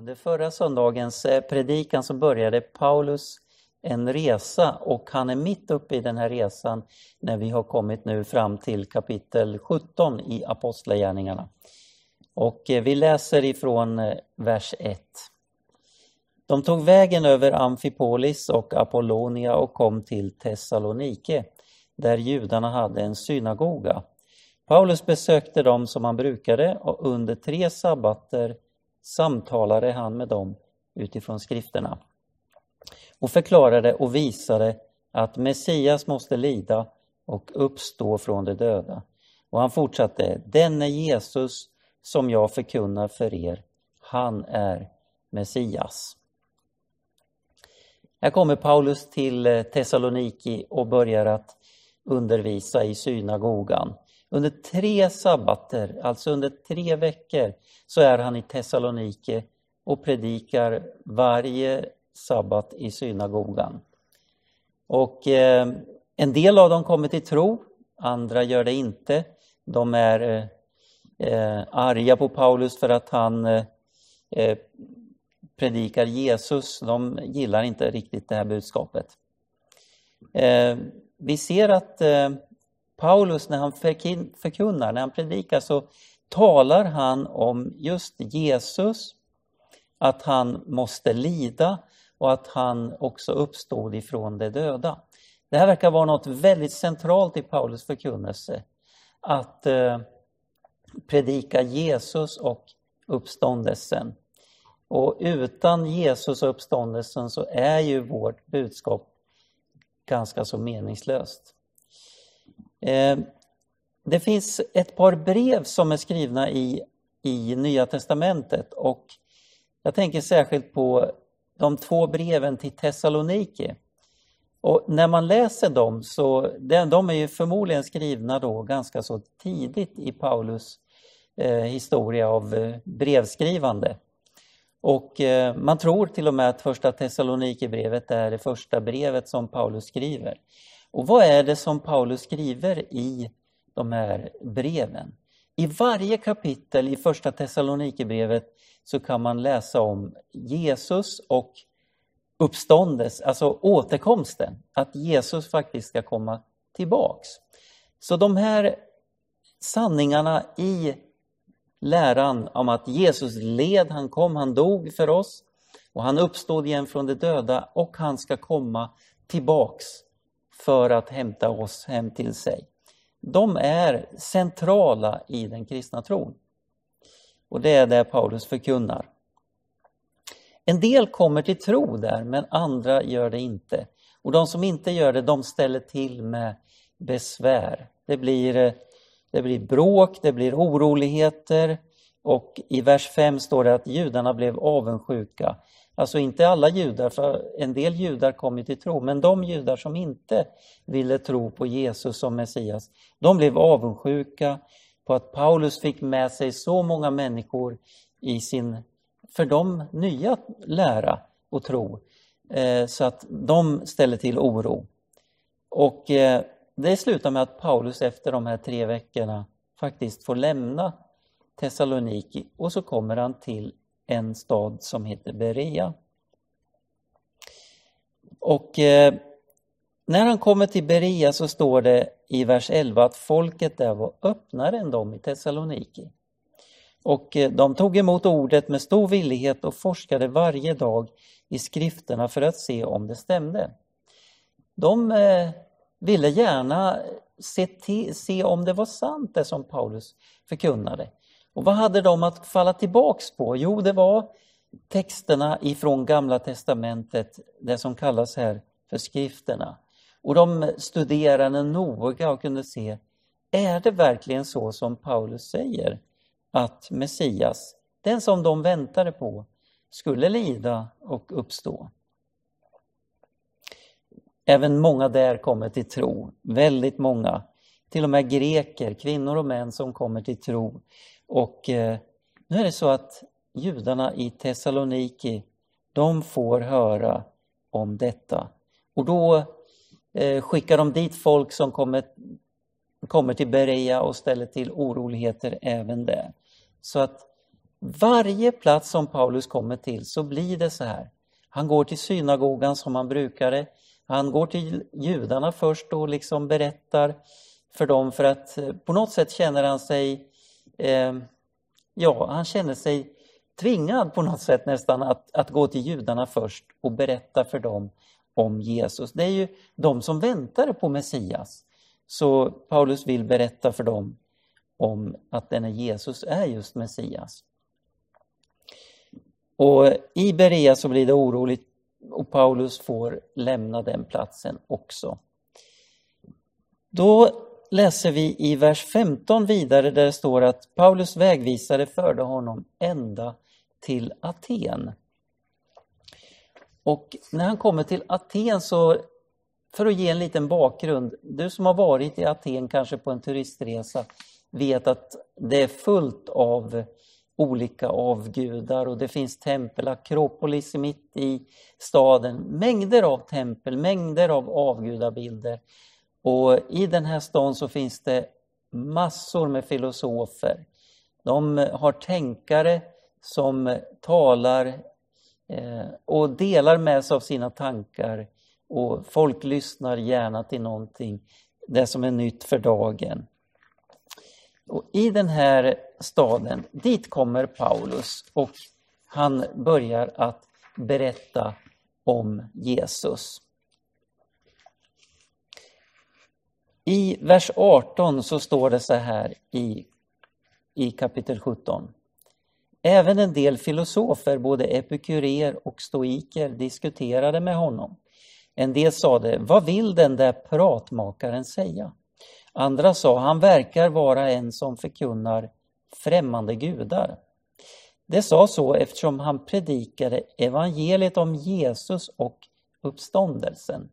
Under förra söndagens eh, predikan så började Paulus en resa och han är mitt uppe i den här resan när vi har kommit nu fram till kapitel 17 i Apostlagärningarna. Och eh, vi läser ifrån eh, vers 1. De tog vägen över Amfipolis och Apollonia och kom till Thessalonike där judarna hade en synagoga. Paulus besökte dem som han brukade och under tre sabbater samtalade han med dem utifrån skrifterna och förklarade och visade att Messias måste lida och uppstå från de döda. Och han fortsatte, denne Jesus som jag förkunnar för er, han är Messias. Här kommer Paulus till eh, Thessaloniki och börjar att undervisa i synagogan. Under tre sabbater, alltså under tre veckor, så är han i Thessalonike och predikar varje sabbat i synagogan. Och eh, en del av dem kommer till tro, andra gör det inte. De är eh, arga på Paulus för att han eh, eh predikar Jesus. De gillar inte riktigt det här budskapet. Eh, vi ser att eh, Paulus när han förkunnar, när han predikar så talar han om just Jesus, att han måste lida och att han också uppstod ifrån de döda. Det här verkar vara något väldigt centralt i Paulus förkunnelse. Att eh, predika Jesus och uppståndelsen. Och utan Jesus och uppståndelsen så är ju vårt budskap ganska så meningslöst. Eh, det finns ett par brev som är skrivna i, i Nya Testamentet och jag tänker särskilt på de två breven till Thessaloniki. Och när man läser dem så, de är ju förmodligen skrivna då ganska så tidigt i Paulus eh, historia av eh, brevskrivande. Och eh, man tror till och med att första Thessalonikerbrevet är det första brevet som Paulus skriver. Och vad är det som Paulus skriver i de här breven? I varje kapitel i första Thessalonikerbrevet så kan man läsa om Jesus och uppståndes, alltså återkomsten, att Jesus faktiskt ska komma tillbaks. Så de här sanningarna i läran om att Jesus led, han kom, han dog för oss och han uppstod igen från de döda och han ska komma tillbaks för att hämta oss hem till sig. De är centrala i den kristna tron. Och det är det Paulus förkunnar. En del kommer till tro där, men andra gör det inte. Och de som inte gör det, de ställer till med besvär. Det blir, eh, det blir bråk, det blir oroligheter och i vers 5 står det att judarna blev avundsjuka. Alltså inte alla judar, för en del judar kom ju till tro, men de judar som inte ville tro på Jesus som Messias, de blev avundsjuka på att Paulus fick med sig så många människor i sin, för dem, nya lära och tro. Eh, så att de ställer till oro. Och eh, det slutar med att Paulus efter de här tre veckorna faktiskt får lämna Thessaloniki och så kommer han till en stad som heter Berea. Och eh, när han kommer till Berea så står det i vers 11 att folket där var öppnare än de i Thessaloniki. Och eh, de tog emot ordet med stor villighet och forskade varje dag i skrifterna för att se om det stämde. De eh, ville gärna se, till, se om det var sant det som Paulus förkunnade. Och vad hade de att falla tillbaks på? Jo, det var texterna ifrån Gamla testamentet, det som kallas här för skrifterna. Och de studerade noga och kunde se, är det verkligen så som Paulus säger? Att Messias, den som de väntade på, skulle lida och uppstå. Även många där kommer till tro, väldigt många. Till och med greker, kvinnor och män som kommer till tro. Och eh, nu är det så att judarna i Thessaloniki, de får höra om detta. Och då eh, skickar de dit folk som kommer, kommer till Berea och ställer till oroligheter även där. Så att Varje plats som Paulus kommer till så blir det så här. Han går till synagogan som han brukade. Han går till judarna först och liksom berättar för dem för att eh, på något sätt känner han sig, eh, ja, han känner sig tvingad på något sätt nästan att, att gå till judarna först och berätta för dem om Jesus. Det är ju de som väntade på Messias. Så Paulus vill berätta för dem om att denne Jesus är just Messias. Och i Berea så blir det oroligt och Paulus får lämna den platsen också. Då läser vi i vers 15 vidare där det står att Paulus vägvisare förde honom ända till Aten. Och när han kommer till Aten så, för att ge en liten bakgrund, du som har varit i Aten kanske på en turistresa vet att det är fullt av olika avgudar och det finns tempel, Akropolis mitt i staden, mängder av tempel, mängder av avgudabilder. Och i den här stan så finns det massor med filosofer. De har tänkare som talar eh, och delar med sig av sina tankar och folk lyssnar gärna till någonting, det som är nytt för dagen. Och I den här staden, dit kommer Paulus och han börjar att berätta om Jesus. I vers 18 så står det så här i, i kapitel 17. Även en del filosofer, både epikurer och stoiker, diskuterade med honom. En del sade, vad vill den där pratmakaren säga? Andra sa, han verkar vara en som förkunnar främmande gudar. Det sa så eftersom han predikade evangeliet om Jesus och uppståndelsen.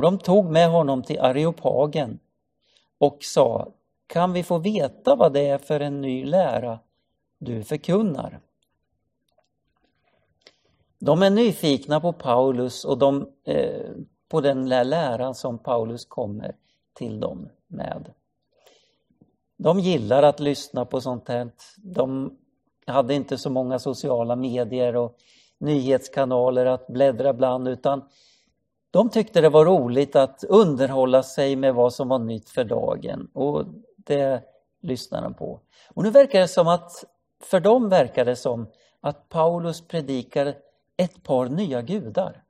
Och de tog med honom till Areopagen och sa, kan vi få veta vad det är för en ny lära du förkunnar? De är nyfikna på Paulus och de, eh, på den läran som Paulus kommer till dem med. De gillar att lyssna på sånt här. De hade inte så många sociala medier och nyhetskanaler att bläddra bland utan de tyckte det var roligt att underhålla sig med vad som var nytt för dagen och det lyssnade de på. Och nu verkar det som att, för dem verkar det som att Paulus predikar ett par nya gudar.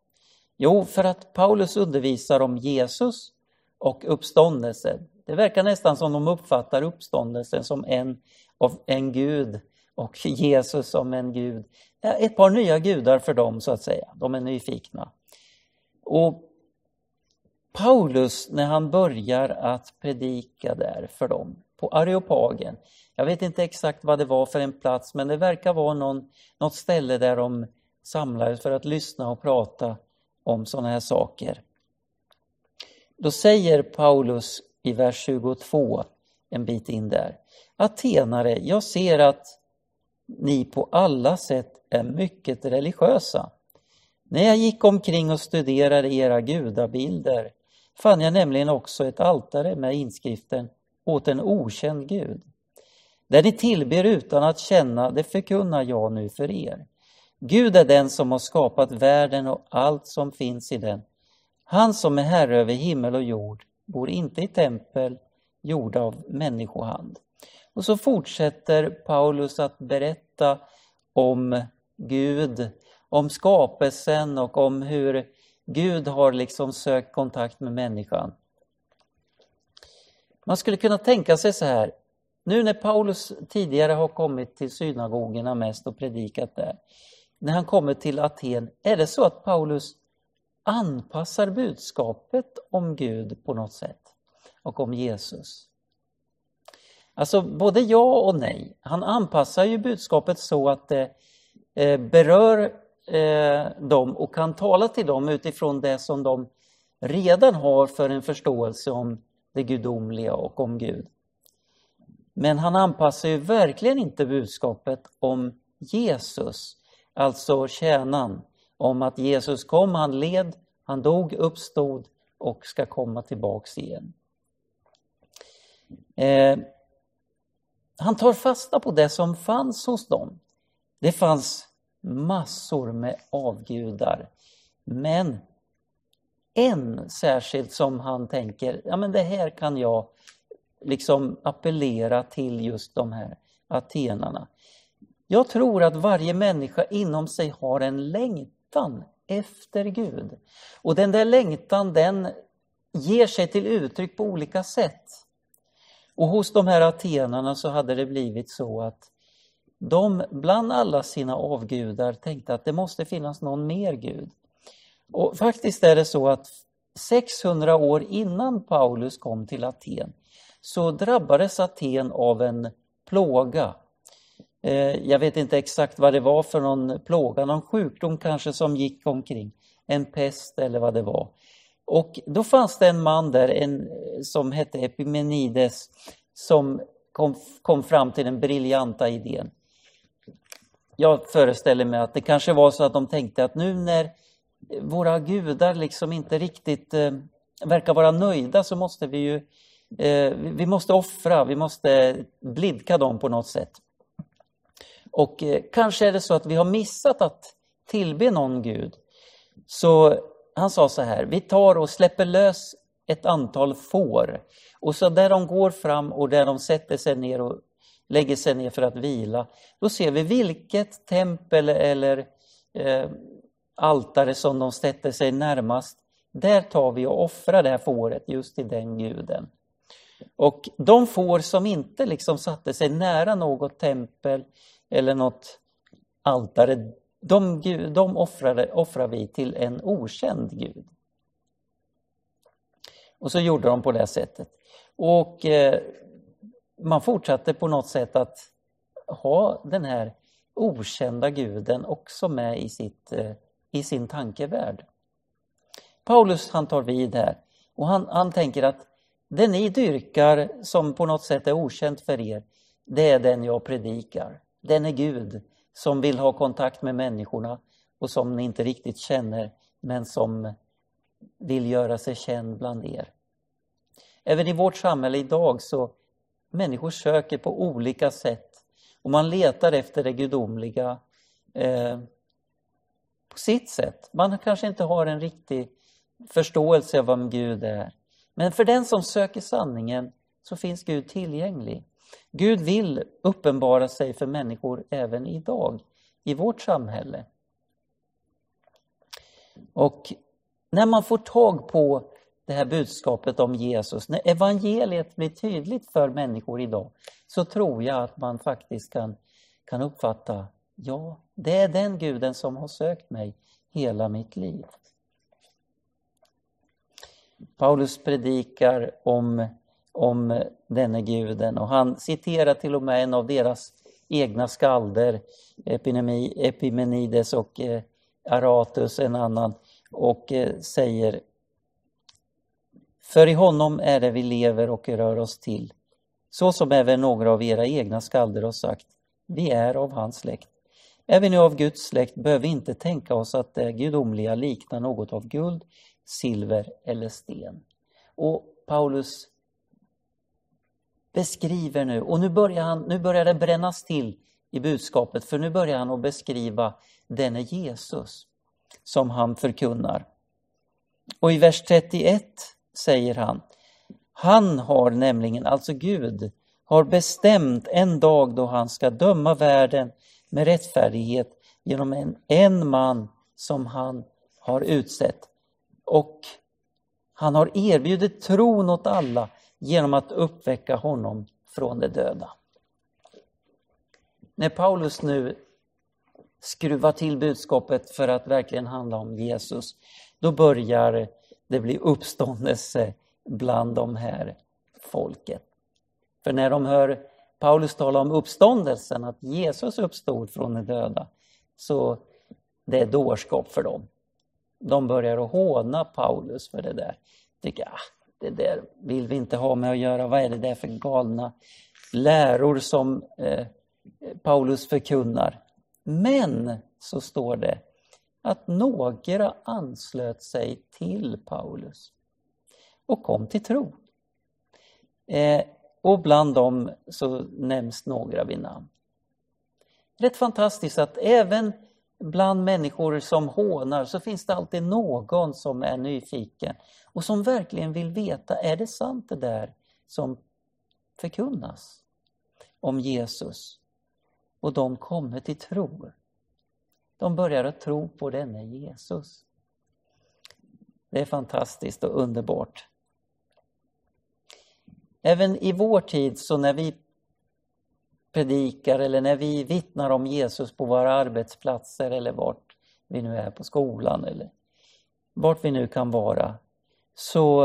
Jo, för att Paulus undervisar om Jesus och uppståndelsen. Det verkar nästan som de uppfattar uppståndelsen som en av en gud och Jesus som en gud. Ett par nya gudar för dem så att säga. De är nyfikna. Och Paulus, när han börjar att predika där för dem på Areopagen. Jag vet inte exakt vad det var för en plats, men det verkar vara någon, något ställe där de samlades för att lyssna och prata om sådana här saker. Då säger Paulus i vers 22, en bit in där. Atenare, jag ser att ni på alla sätt är mycket religiösa. När jag gick omkring och studerade era gudabilder fann jag nämligen också ett altare med inskriften åt en okänd gud. Där ni tillber utan att känna, det förkunnar jag nu för er. Gud är den som har skapat världen och allt som finns i den. Han som är herre över himmel och jord bor inte i tempel gjorda av människohand. Och så fortsätter Paulus att berätta om Gud, om skapelsen och om hur Gud har liksom sökt kontakt med människan. Man skulle kunna tänka sig så här, nu när Paulus tidigare har kommit till synagogorna mest och predikat där, när han kommer till Aten, är det så att Paulus anpassar budskapet om Gud på något sätt och om Jesus? Alltså både ja och nej. Han anpassar ju budskapet så att det eh, berör eh, dem och kan tala till dem utifrån det som de redan har för en förståelse om det gudomliga och om Gud. Men han anpassar ju verkligen inte budskapet om Jesus, alltså kärnan, om att Jesus kom, han led, han dog, uppstod och ska komma tillbaks igen. Eh, han tar fasta på det som fanns hos dem. Det fanns massor med avgudar. Men en särskilt som han tänker, ja men det här kan jag liksom appellera till just de här atenarna. Jag tror att varje människa inom sig har en längtan efter Gud. Och den där längtan den ger sig till uttryck på olika sätt. Och hos de här atenarna så hade det blivit så att de bland alla sina avgudar tänkte att det måste finnas någon mer Gud. Och faktiskt är det så att 600 år innan Paulus kom till Aten så drabbades Aten av en plåga. Eh, jag vet inte exakt vad det var för någon plåga, någon sjukdom kanske som gick omkring. En pest eller vad det var. Och då fanns det en man där en, som hette Epimenides som kom, kom fram till den briljanta idén. Jag föreställer mig att det kanske var så att de tänkte att nu när våra gudar liksom inte riktigt eh, verkar vara nöjda så måste vi ju eh, vi måste offra, vi måste blidka dem på något sätt. Och eh, kanske är det så att vi har missat att tillbe någon gud. Så han sa så här, vi tar och släpper lös ett antal får. Och så där de går fram och där de sätter sig ner och lägger sig ner för att vila, då ser vi vilket tempel eller eh, altare som de sätter sig närmast. Där tar vi och offrar det här fåret just till den guden. Och de får som inte liksom satte sig nära något tempel eller något altare, de, de offrade, offrar vi till en okänd gud. Och så gjorde de på det sättet. Och eh, man fortsatte på något sätt att ha den här okända guden också med i, sitt, eh, i sin tankevärld. Paulus han tar vid här och han, han tänker att det ni dyrkar som på något sätt är okänt för er, det är den jag predikar. Den är Gud som vill ha kontakt med människorna och som ni inte riktigt känner men som vill göra sig känd bland er. Även i vårt samhälle idag så människor söker på olika sätt och man letar efter det gudomliga eh, på sitt sätt. Man kanske inte har en riktig förståelse av vem Gud är. Men för den som söker sanningen så finns Gud tillgänglig. Gud vill uppenbara sig för människor även idag, i vårt samhälle. Och när man får tag på det här budskapet om Jesus, när evangeliet blir tydligt för människor idag, så tror jag att man faktiskt kan, kan uppfatta, ja, det är den guden som har sökt mig hela mitt liv. Paulus predikar om, om denne guden och han citerar till och med en av deras egna skalder, Epimenides och eh, Aratus, en annan, och eh, säger för i honom är det vi lever och rör oss till, så som även några av era egna skalder har sagt, vi är av hans släkt. Är vi nu av Guds släkt behöver vi inte tänka oss att det gudomliga liknar något av guld, silver eller sten. Och Paulus beskriver nu, och nu börjar, han, nu börjar det brännas till i budskapet, för nu börjar han att beskriva denne Jesus som han förkunnar. Och i vers 31 säger han, han har nämligen, alltså Gud, har bestämt en dag då han ska döma världen med rättfärdighet genom en, en man som han har utsett. Och han har erbjudit tron åt alla genom att uppväcka honom från de döda. När Paulus nu skruvar till budskapet för att verkligen handla om Jesus, då börjar det blir uppståndelse bland de här folket. För när de hör Paulus tala om uppståndelsen, att Jesus uppstod från de döda, så det är dårskap för dem de börjar att håna Paulus för det där. Tycker, ah, det där vill vi inte ha med att göra. Vad är det där för galna läror som eh, Paulus förkunnar? Men, så står det, att några anslöt sig till Paulus och kom till tro. Eh, och bland dem så nämns några vid namn. Rätt fantastiskt att även bland människor som hånar så finns det alltid någon som är nyfiken och som verkligen vill veta, är det sant det där som förkunnas om Jesus? Och de kommer till tro. De börjar att tro på denne Jesus. Det är fantastiskt och underbart. Även i vår tid, så när vi predikar eller när vi vittnar om Jesus på våra arbetsplatser eller vart vi nu är på skolan eller vart vi nu kan vara, så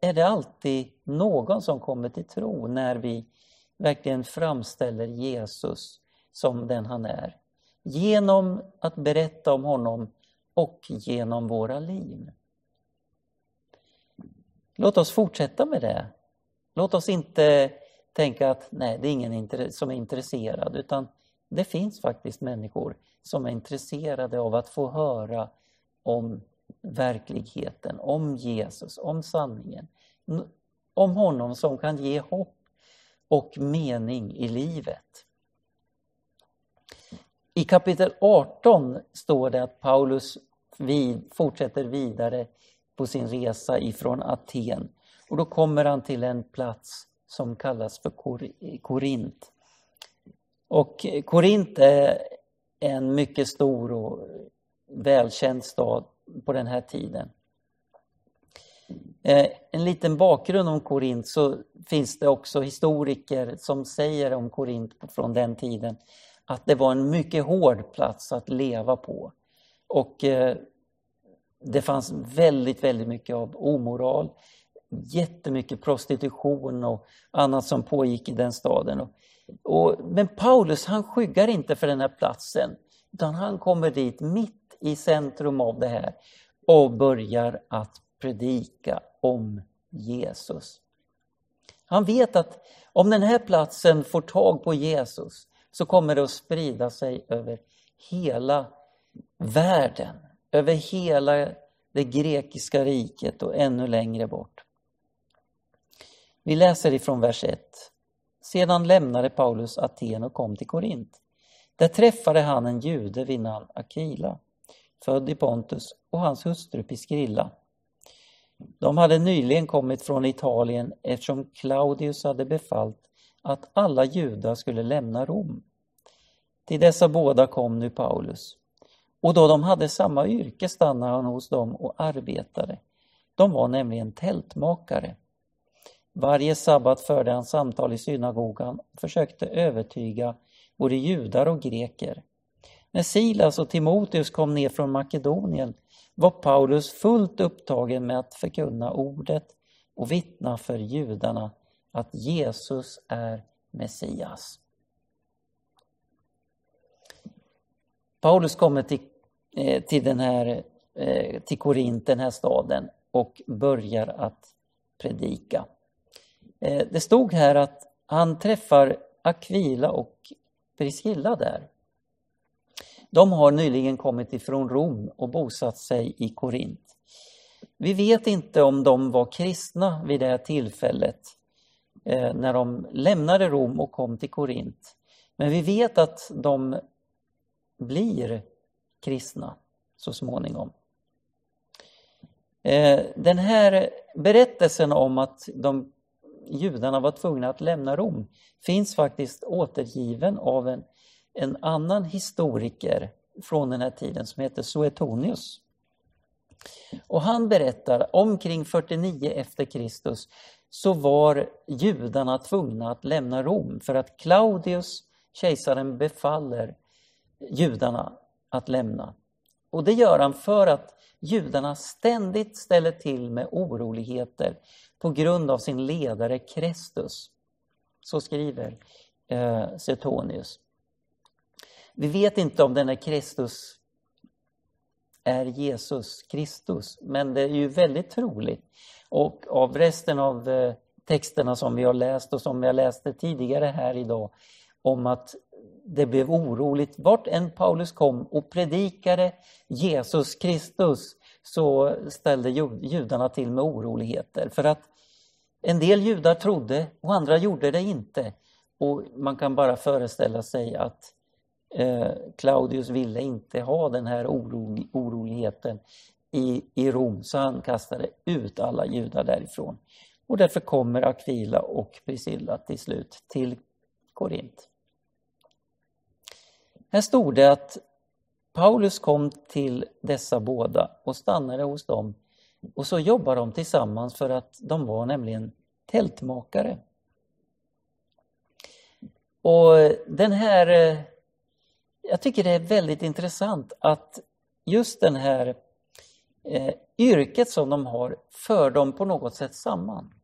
är det alltid någon som kommer till tro när vi verkligen framställer Jesus som den han är. Genom att berätta om honom och genom våra liv. Låt oss fortsätta med det. Låt oss inte tänka att nej, det är ingen som är intresserad, utan det finns faktiskt människor som är intresserade av att få höra om verkligheten, om Jesus, om sanningen. Om honom som kan ge hopp och mening i livet. I kapitel 18 står det att Paulus vid, fortsätter vidare på sin resa ifrån Aten. Och då kommer han till en plats som kallas för Korint. Och Korint är en mycket stor och välkänd stad på den här tiden. Eh, en liten bakgrund om Korint så finns det också historiker som säger om Korint från den tiden att det var en mycket hård plats att leva på. Och eh, det fanns väldigt, väldigt mycket av omoral, jättemycket prostitution och annat som pågick i den staden. Och, men Paulus han skyggar inte för den här platsen, utan han kommer dit mitt i centrum av det här och börjar att predika om Jesus. Han vet att om den här platsen får tag på Jesus så kommer det att sprida sig över hela världen, över hela det grekiska riket och ännu längre bort. Vi läser ifrån vers 1. Sedan lämnade Paulus Aten och kom till Korint. Där träffade han en jude vid namn Akila, född i Pontus, och hans hustru Piskrilla. De hade nyligen kommit från Italien eftersom Claudius hade befallt att alla judar skulle lämna Rom. Till dessa båda kom nu Paulus. Och då de hade samma yrke stannade han hos dem och arbetade. De var nämligen tältmakare. Varje sabbat förde han samtal i synagogan och försökte övertyga både judar och greker. När Silas och Timoteus kom ner från Makedonien var Paulus fullt upptagen med att förkunna ordet och vittna för judarna att Jesus är Messias. Paulus kommer till, eh, till, den här, eh, till Korint, den här staden, och börjar att predika. Eh, det stod här att han träffar Aquila och Priscilla där. De har nyligen kommit ifrån Rom och bosatt sig i Korint. Vi vet inte om de var kristna vid det här tillfället Eh, när de lämnade Rom och kom till Korint. Men vi vet att de blir kristna så småningom. Eh, den här berättelsen om att de judarna var tvungna att lämna Rom finns faktiskt återgiven av en, en annan historiker från den här tiden som heter Suetonius. Och han berättar omkring 49 efter Kristus så var judarna tvungna att lämna Rom för att Claudius, kejsaren, befaller judarna att lämna. Och det gör han för att judarna ständigt ställer till med oroligheter på grund av sin ledare Kristus. Så skriver eh, Suetonius. Vi vet inte om denna Kristus är Jesus Kristus, men det är ju väldigt troligt. Och av resten av eh, texterna som vi har läst och som jag läste tidigare här idag om att det blev oroligt. Vart än Paulus kom och predikade Jesus Kristus så ställde judarna till med oroligheter. För att En del judar trodde och andra gjorde det inte. Och man kan bara föreställa sig att eh, Claudius ville inte ha den här oro, oroligheten i, i Rom, så han kastade ut alla judar därifrån. Och därför kommer Aquila och Priscilla till slut till Korint. Här stod det att Paulus kom till dessa båda och stannade hos dem och så jobbar de tillsammans för att de var nämligen tältmakare. Och den här, eh, jag tycker det är väldigt intressant att just den här eh, yrket som de har för dem på något sätt samman.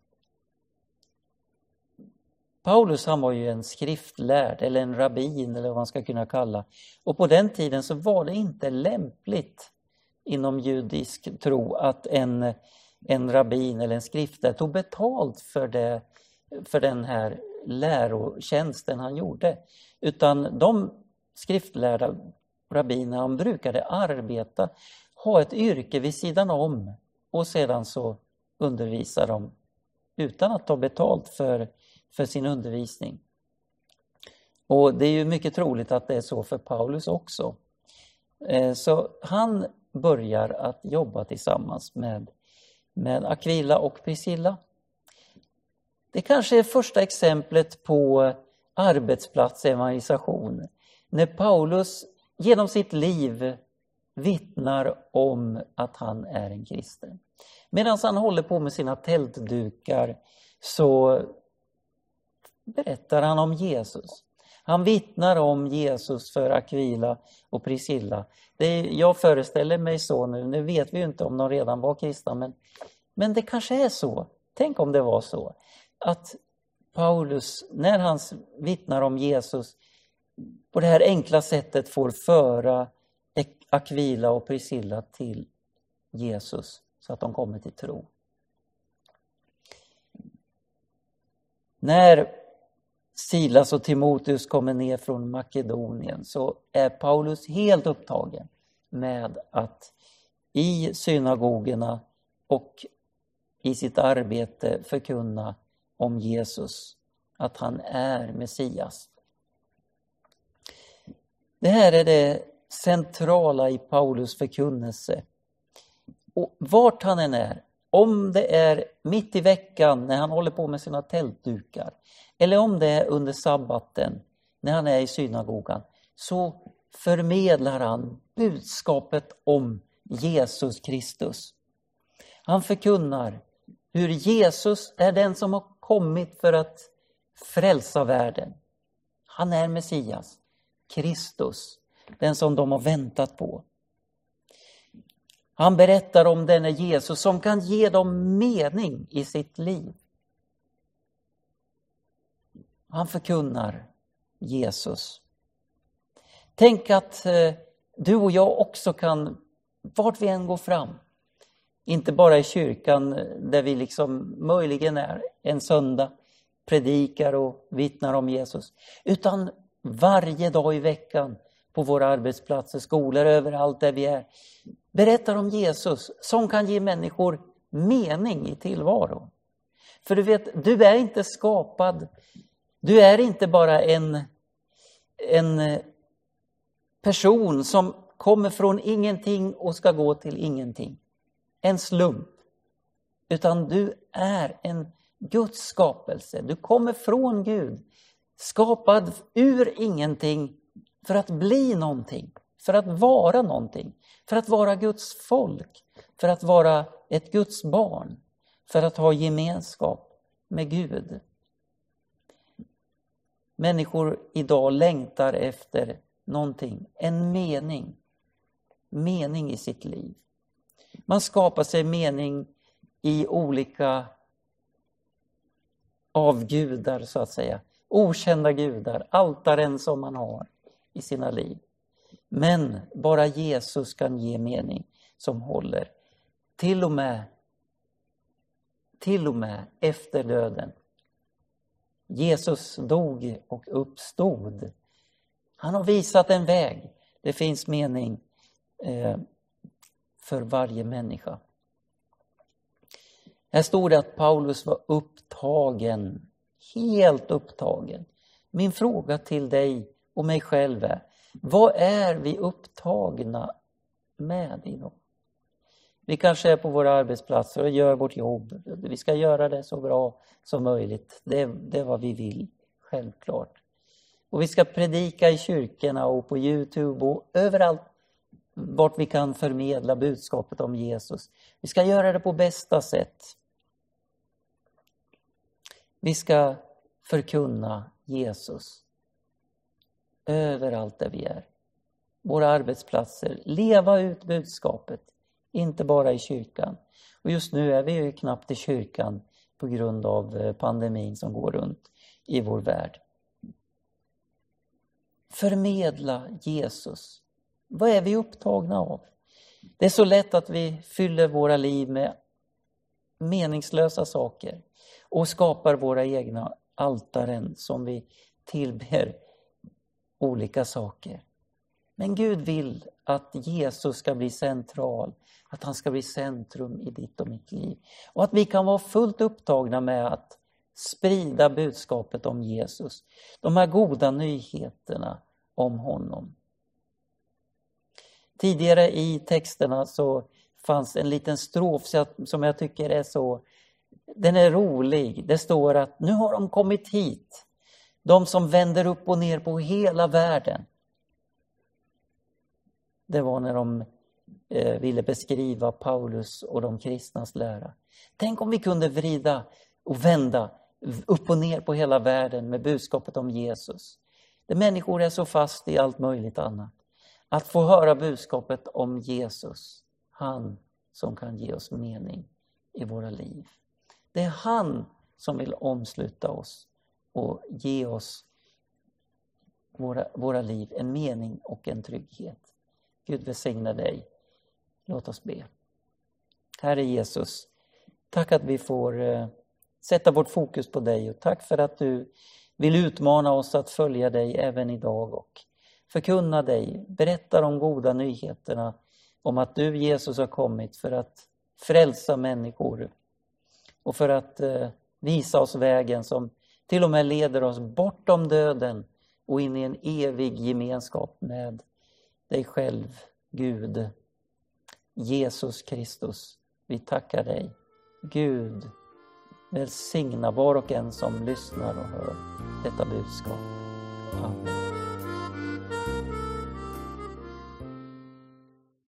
Paulus han var ju en skriftlärd eller en rabbin eller vad man ska kunna kalla. Och på den tiden så var det inte lämpligt inom judisk tro att en, en rabbin eller en skriftlärd tog betalt för, det, för den här lärotjänsten han gjorde. Utan de skriftlärda rabbinerna brukade arbeta, ha ett yrke vid sidan om och sedan så undervisa de utan att ta betalt för för sin undervisning. Och det är ju mycket troligt att det är så för Paulus också. Eh, så han börjar att jobba tillsammans med, med Aquila och Priscilla. Det kanske är första exemplet på arbetsplatsevangelisation. När Paulus genom sitt liv vittnar om att han är en kristen. Medan han håller på med sina tältdukar så berättar han om Jesus. Han vittnar om Jesus för Aquila och Priscilla. Det, jag föreställer mig så nu, nu vet vi ju inte om de redan var kristna, men, men det kanske är så. Tänk om det var så. Att Paulus, när han vittnar om Jesus, på det här enkla sättet får föra Akvila och Priscilla till Jesus så att de kommer till tro. När Silas och Timoteus kommer ner från Makedonien så är Paulus helt upptagen med att i synagogorna och i sitt arbete förkunna om Jesus, att han är Messias. Det här är det centrala i Paulus förkunnelse. Och vart han än är, om det är mitt i veckan när han håller på med sina tältdukar eller om det är under sabbaten när han är i synagogan så förmedlar han budskapet om Jesus Kristus. Han förkunnar hur Jesus är den som har kommit för att frälsa världen. Han är Messias, Kristus, den som de har väntat på. Han berättar om denne Jesus som kan ge dem mening i sitt liv. Han förkunnar Jesus. Tänk att eh, du och jag också kan, vart vi än går fram, inte bara i kyrkan eh, där vi liksom möjligen är en söndag, predikar och vittnar om Jesus, utan varje dag i veckan på våra arbetsplatser, skolor, överallt där vi är. Berättar om Jesus som kan ge människor mening i tillvaron. För du vet, du är inte skapad, du är inte bara en, en person som kommer från ingenting och ska gå till ingenting. En slump. Utan du är en Guds skapelse. Du kommer från Gud. Skapad ur ingenting för att bli någonting, för att vara någonting, för att vara Guds folk, för att vara ett Guds barn, för att ha gemenskap med Gud. Människor idag längtar efter någonting, en mening, mening i sitt liv. Man skapar sig mening i olika avgudar så att säga, okända gudar, altaren som man har i sina liv. Men bara Jesus kan ge mening som håller. Till och med, till och med efter döden. Jesus dog och uppstod. Han har visat en väg. Det finns mening eh, för varje människa. Här stod det att Paulus var upptagen, helt upptagen. Min fråga till dig och mig själv är, vad är vi upptagna med idag? Vi kanske är på våra arbetsplatser och gör vårt jobb. Vi ska göra det så bra som möjligt. Det, är, det är vad vi vill, självklart. Och vi ska predika i kyrkorna och på Youtube och överallt vart vi kan förmedla budskapet om Jesus. Vi ska göra det på bästa sätt. Vi ska förkunna Jesus överallt där vi är. Våra arbetsplatser, leva ut budskapet, inte bara i kyrkan. Och just nu är vi ju knappt i kyrkan på grund av eh, pandemin som går runt i vår värld. Förmedla Jesus. Vad är vi upptagna av? Det är så lätt att vi fyller våra liv med meningslösa saker och skapar våra egna altaren som vi tillber olika saker. Men Gud vill att Jesus ska bli central, att han ska bli centrum i ditt och mitt liv. Och att vi kan vara fullt upptagna med att sprida budskapet om Jesus. De här goda nyheterna om honom. Tidigare i texterna så fanns en liten strof som jag tycker är så, den är rolig. Det står att nu har de kommit hit, de som vänder upp och ner på hela världen. Det var när de eh, ville beskriva Paulus och de kristnas lära. Tänk om vi kunde vrida och vända upp och ner på hela världen med budskapet om Jesus. Där människor är så fast i allt möjligt annat. Att få höra budskapet om Jesus, han som kan ge oss mening i våra liv. Det är han som vill omsluta oss och ge oss våra, våra liv en mening och en trygghet. Gud välsigne dig. Låt oss be. Herre Jesus, tack att vi får eh, sätta vårt fokus på dig och tack för att du vill utmana oss att följa dig även idag och förkunna dig, berätta de goda nyheterna om att du Jesus har kommit för att frälsa människor och för att eh, visa oss vägen som till och med leder oss bortom döden och in i en evig gemenskap med dig själv, Gud, Jesus Kristus. Vi tackar dig. Gud, välsigna var och en som lyssnar och hör detta budskap. Amen.